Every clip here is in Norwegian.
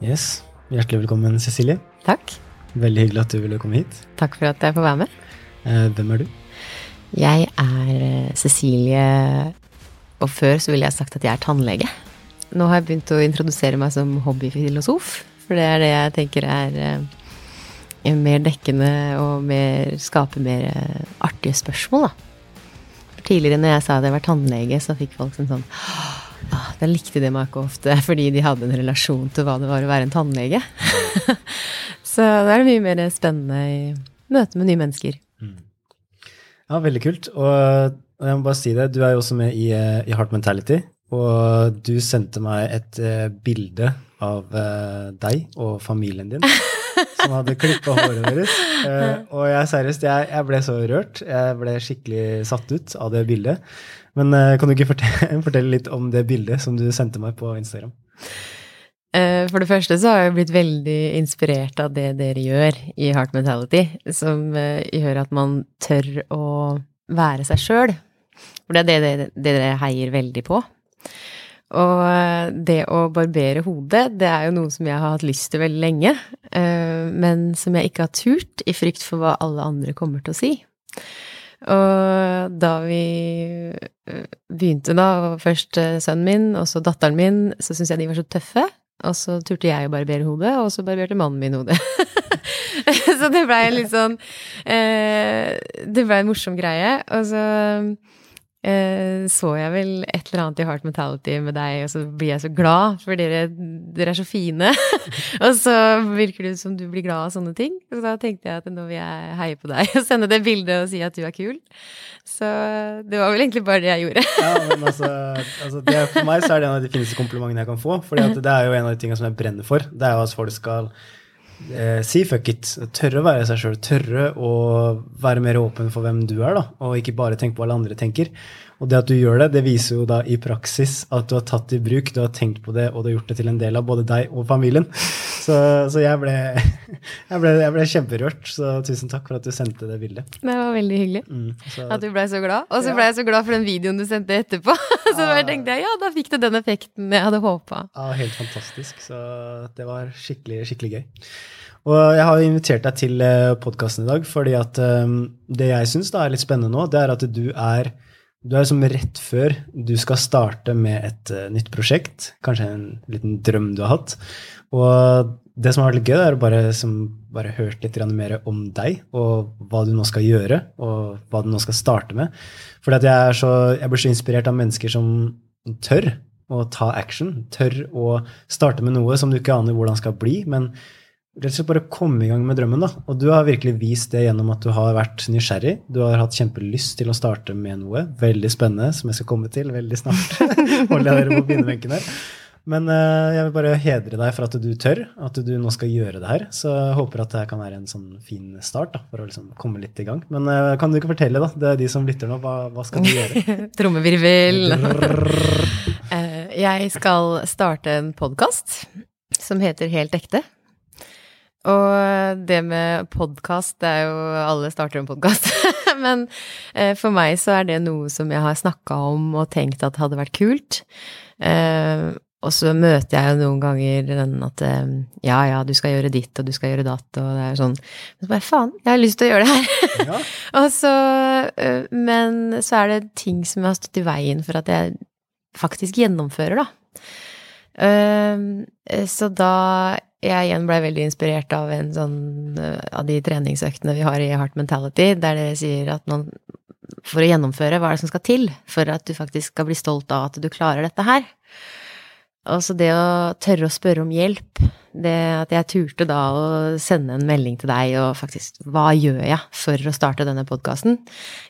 Yes. Hjertelig velkommen, Cecilie. Takk. Veldig hyggelig at du ville komme hit. Takk for at jeg får være med. Eh, hvem er du? Jeg er eh, Cecilie, og før så ville jeg sagt at jeg er tannlege. Nå har jeg begynt å introdusere meg som hobbyfilosof, for det er det jeg tenker er eh, mer dekkende og mer, skaper mer artige spørsmål, da. For tidligere når jeg sa at jeg var tannlege, så fikk folk sånn sånn ah, Da likte de meg ikke ofte fordi de hadde en relasjon til hva det var å være en tannlege. så da er det mye mer spennende i møte med nye mennesker. Ja, veldig kult. Og, jeg må bare si det, du er jo også med i, eh, i Heart Mentality. Og du sendte meg et uh, bilde av uh, deg og familien din som hadde klippa håret deres. Uh, og jeg seriøst, jeg, jeg, ble så rørt. Jeg ble skikkelig satt ut av det bildet. Men kan du ikke fortelle, fortelle, litt om det bildet som du sendte meg på Instagram? For det første så har jeg blitt veldig inspirert av det dere gjør i Heart Mentality, som gjør at man tør å være seg sjøl. For det er det dere heier veldig på. Og det å barbere hodet, det er jo noe som jeg har hatt lyst til veldig lenge, men som jeg ikke har turt, i frykt for hva alle andre kommer til å si. Og da vi begynte, da, først sønnen min, og så datteren min, så syntes jeg de var så tøffe. Og så turte jeg å barbere hodet, og så barberte mannen min hodet. så det blei litt sånn Det blei en morsom greie. Og så Eh, så jeg vel et eller annet i Heart Mentality med deg, og så blir jeg så glad, for dere, dere er så fine. og så virker det ut som du blir glad av sånne ting. Så da tenkte jeg at nå vil jeg heie på deg og sende det bildet og si at du er kul. Så det var vel egentlig bare det jeg gjorde. ja, men altså, altså det, For meg så er det en av de fineste komplimentene jeg kan få. For det er jo en av de tingene som jeg brenner for. Det er jo at folk skal eh, si fuck it. Tørre å være seg sjøl. Tørre å være mer åpen for hvem du er, da, og ikke bare tenke på hva alle andre tenker. Og det at du gjør det, det viser jo da i praksis at du har tatt det i bruk, du har tenkt på det, og du har gjort det til en del av både deg og familien. Så, så jeg, ble, jeg, ble, jeg, ble, kjemperørt, så tusen takk for at du sendte det bildet. Det var veldig hyggelig mm, så, at du ble så glad. Og så ble jeg så glad for den videoen du sendte etterpå. så da tenkte jeg ja, da fikk du den effekten jeg hadde håpa. Ja, helt fantastisk. Så det var skikkelig, skikkelig gøy. Og jeg har invitert deg til eh, podkasten i dag fordi at um, det jeg syns er litt spennende nå, det er at du er du er som rett før du skal starte med et uh, nytt prosjekt, kanskje en liten drøm du har hatt. Og det som har vært gøy, er å bare, som, bare hørt litt mer om deg og hva du nå skal gjøre, og hva du nå skal starte med. For jeg, jeg blir så inspirert av mennesker som tør å ta action, tør å starte med noe som du ikke aner hvordan skal bli, men rett og slett bare komme i gang med drømmen. da. Og du har virkelig vist det gjennom at du har vært nysgjerrig. Du har hatt kjempelyst til å starte med noe veldig spennende, som jeg skal komme til veldig snart. Holde dere på bindebenken her. Men uh, jeg vil bare hedre deg for at du tør, at du nå skal gjøre det her. Så jeg håper at det kan være en sånn fin start da, for å liksom komme litt i gang. Men uh, kan du ikke fortelle, da, det er de som lytter nå, hva, hva skal du gjøre? Trommevirvel. uh, jeg skal starte en podkast som heter Helt ekte. Og det med podkast, det er jo Alle starter en podkast. Men eh, for meg så er det noe som jeg har snakka om og tenkt at hadde vært kult. Eh, og så møter jeg jo noen ganger den at eh, ja, ja, du skal gjøre ditt, og du skal gjøre datt, og det er sånn Men så bare faen, jeg har lyst til å gjøre det her. Ja. og så Men så er det ting som har stått i veien for at jeg faktisk gjennomfører, da. Eh, så da jeg igjen blei veldig inspirert av en sånn eh, av de treningsøktene vi har i Heart Mentality, der det sier at man for å gjennomføre, hva er det som skal til for at du faktisk skal bli stolt av at du klarer dette her? Altså det å tørre å spørre om hjelp, det at jeg turte da å sende en melding til deg og faktisk Hva gjør jeg for å starte denne podkasten?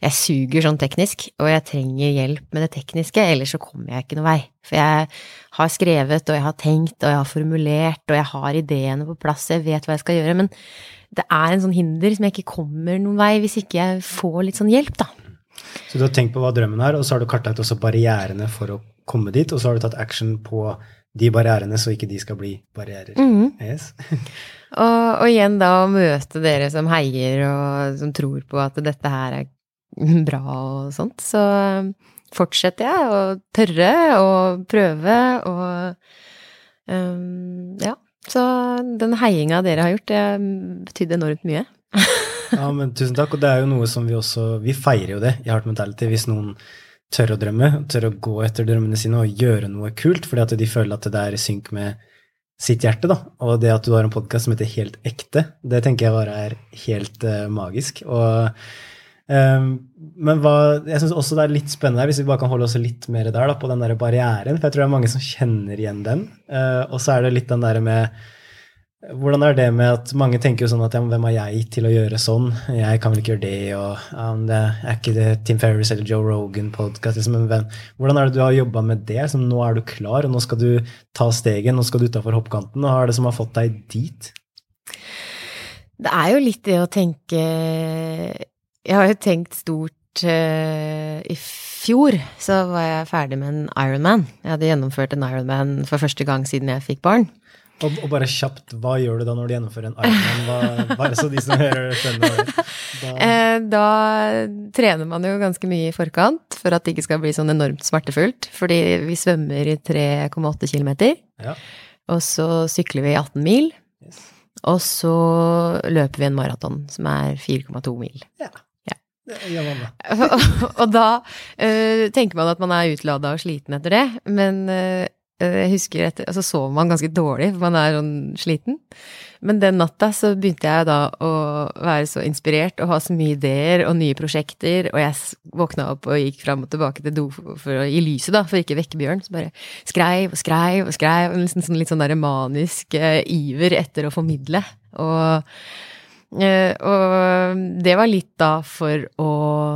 Jeg suger sånn teknisk, og jeg trenger hjelp med det tekniske, ellers så kommer jeg ikke noe vei. For jeg har skrevet, og jeg har tenkt, og jeg har formulert, og jeg har ideene på plass, jeg vet hva jeg skal gjøre, men det er en sånn hinder som jeg ikke kommer noen vei hvis ikke jeg får litt sånn hjelp, da. Så du har tenkt på hva drømmen er, og så har du kartlagt også barrierene for å komme dit, og så har du tatt action på de barrierene, så ikke de skal bli barrierer. Mm. Yes. og, og, igjen da å møte dere som heier og som tror på at dette her er bra og sånt, så fortsetter jeg å tørre og prøve og um, ja. Så den heiinga dere har gjort, det betydde enormt mye. ja, men tusen takk. Og det er jo noe som vi også Vi feirer jo det i Heart Mentality hvis noen tør å drømme, tør å gå etter drømmene sine og gjøre noe kult fordi at de føler at det er i synk med sitt hjerte, da. Og det at du har en podkast som heter Helt ekte, det tenker jeg bare er helt uh, magisk. Og um, men hva, jeg syns også det er litt spennende her, hvis vi bare kan holde oss litt mer der, da, på den der barrieren. For jeg tror det er mange som kjenner igjen den. Uh, og så er det litt den der med hvordan er det med at mange tenker jo sånn at ja, hvem er jeg til å gjøre sånn? Jeg kan vel ikke gjøre det, og ja, det er ikke det Tim Ferris eller Joe Rogan-podkast. Liksom, hvordan er det du har jobba med det? Liksom, nå er du klar, og nå skal du ta steget, nå skal du utafor hoppkanten. Hva er det som har fått deg dit? Det er jo litt det å tenke Jeg har jo tenkt stort uh, i fjor så var jeg ferdig med en Ironman. Jeg hadde gjennomført en Ironman for første gang siden jeg fikk barn. Og, og, bare kjapt, hva gjør du da når du gjennomfører en Ironman? Bare så de som hører skjønner da. Eh, da trener man jo ganske mye i forkant for at det ikke skal bli sånn enormt smertefullt. Fordi vi svømmer i 3,8 km, ja. og så sykler vi 18 mil. Yes. Og så løper vi en maraton som er 4,2 mil. Ja. Ja. og, og da uh, tenker man at man er utlada og sliten etter det, men uh, Eh, jeg husker etter, altså sov man ganske dårlig, for man er sånn sliten. Men den natta så begynte jeg da å være så inspirert og ha så mye ideer og nye prosjekter, og jeg våkna opp og gikk fram og tilbake til do for, å gi lyset, da, for ikke vekke Bjørn. Så bare skreiv og skreiv og skreiv, en liksom sånn, litt sånn der manisk uh, iver etter å formidle. Og Uh, og det var litt da for å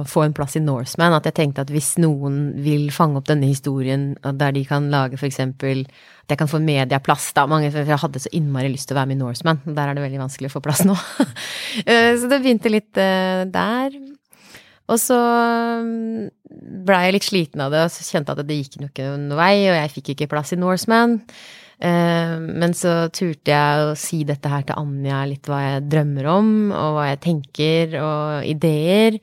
få en plass i Norseman, at jeg tenkte at hvis noen vil fange opp denne historien, der de kan lage eksempel At jeg kan få medieplass, da. Mange, for jeg hadde så innmari lyst til å være med i Norseman. Der er det veldig vanskelig å få plass nå. uh, så det begynte litt uh, der. Og så um, blei jeg litt sliten av det, og så kjente at det gikk nok noen vei, og jeg fikk ikke plass i Norseman. Eh, men så turte jeg å si dette her til Anja, litt hva jeg drømmer om, og hva jeg tenker, og ideer.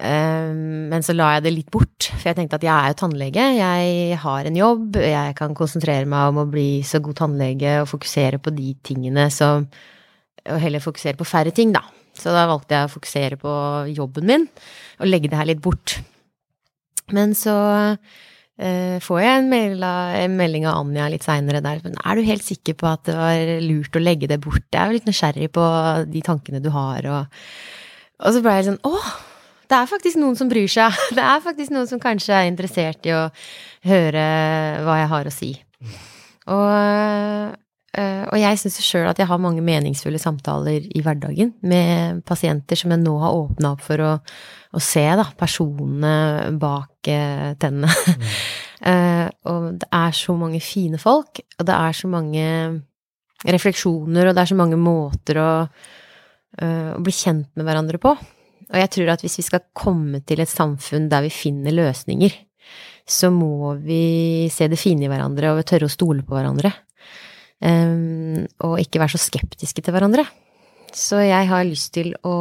Eh, men så la jeg det litt bort, for jeg tenkte at jeg er jo tannlege. Jeg har en jobb, jeg kan konsentrere meg om å bli så god tannlege og fokusere på de tingene som Og heller fokusere på færre ting, da. Så da valgte jeg å fokusere på jobben min, og legge det her litt bort. Men så eh, får jeg en, mail, en, melding av Anja litt seinere der men Er du helt sikker på at det var lurt å legge det bort? Jeg er jo litt nysgjerrig på de tankene du har, og, og så ble jeg sånn Å! Det er faktisk noen som bryr seg. Det er faktisk noen som kanskje er interessert i å høre hva jeg har å si. Og, uh, og jeg syns sjøl at jeg har mange meningsfulle samtaler i hverdagen med pasienter som jeg nå har åpna opp for å å se da, personene bak eh, tennene. Mm. eh, og det er så mange fine folk, og det er så mange refleksjoner, og det er så mange måter å, uh, å bli kjent med hverandre på. Og jeg tror at hvis vi skal komme til et samfunn der vi finner løsninger, så må vi se det fine i hverandre og tørre å stole på hverandre. Um, og ikke være så skeptiske til hverandre. Så jeg har lyst til å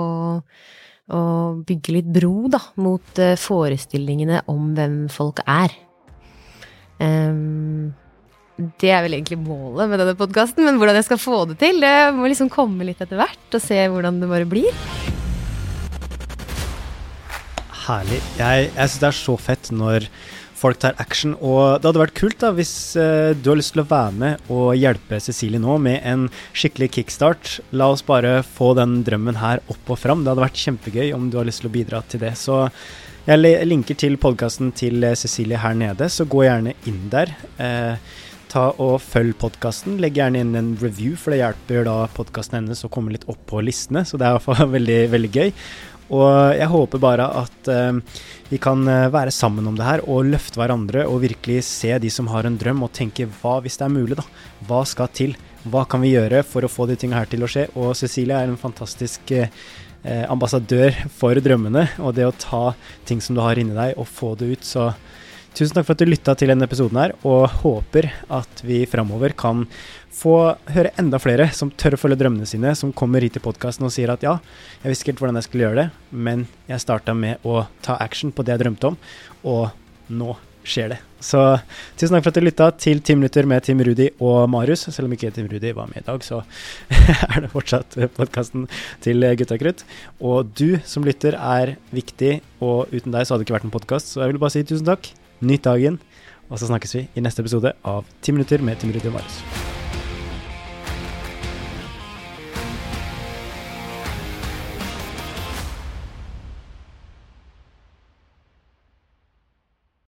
å bygge litt bro da, mot uh, forestillingene om hvem folk er. Um, det er vel egentlig målet med denne podkasten, men hvordan jeg skal få det til, det må liksom komme litt etter hvert, og se hvordan det bare blir. Herlig. Jeg, jeg syns det er så fett når folk tar action. Og det hadde vært kult da hvis uh, du har lyst til å være med og hjelpe Cecilie nå med en skikkelig kickstart. La oss bare få den drømmen her opp og fram. Det hadde vært kjempegøy om du har lyst til å bidra til det. Så jeg linker til podkasten til eh, Cecilie her nede, så gå gjerne inn der. Uh, ta og Følg podkasten. Legg gjerne inn en review, for det hjelper da podkasten hennes å komme litt opp på listene. Så det er i hvert fall veldig, veldig gøy. Og jeg håper bare at uh, vi kan uh, være sammen om det her og løfte hverandre og virkelig se de som har en drøm og tenke hva hvis det er mulig, da? Hva skal til? Hva kan vi gjøre for å få de tingene her til å skje? Og Cecilie er en fantastisk ambassadør for drømmene og det å ta ting som du har inni deg og få det ut. Så Tusen takk for at du lytta til denne episoden her, og håper at vi framover kan få høre enda flere som tør å følge drømmene sine, som kommer hit til podkasten og sier at ja, jeg visste ikke helt hvordan jeg skulle gjøre det, men jeg starta med å ta action på det jeg drømte om, og nå skjer det. Så tusen takk for at du lytta til Ti minutter med Tim Rudi og Marius. Selv om ikke Tim Rudi var med i dag, så er det fortsatt podkasten til Gutta krutt. Og du som lytter er viktig, og uten deg så hadde det ikke vært en podkast, så jeg vil bare si tusen takk. Nytt dagen. Og så snakkes vi i neste episode av 10 minutter med Tim Rudi Marius.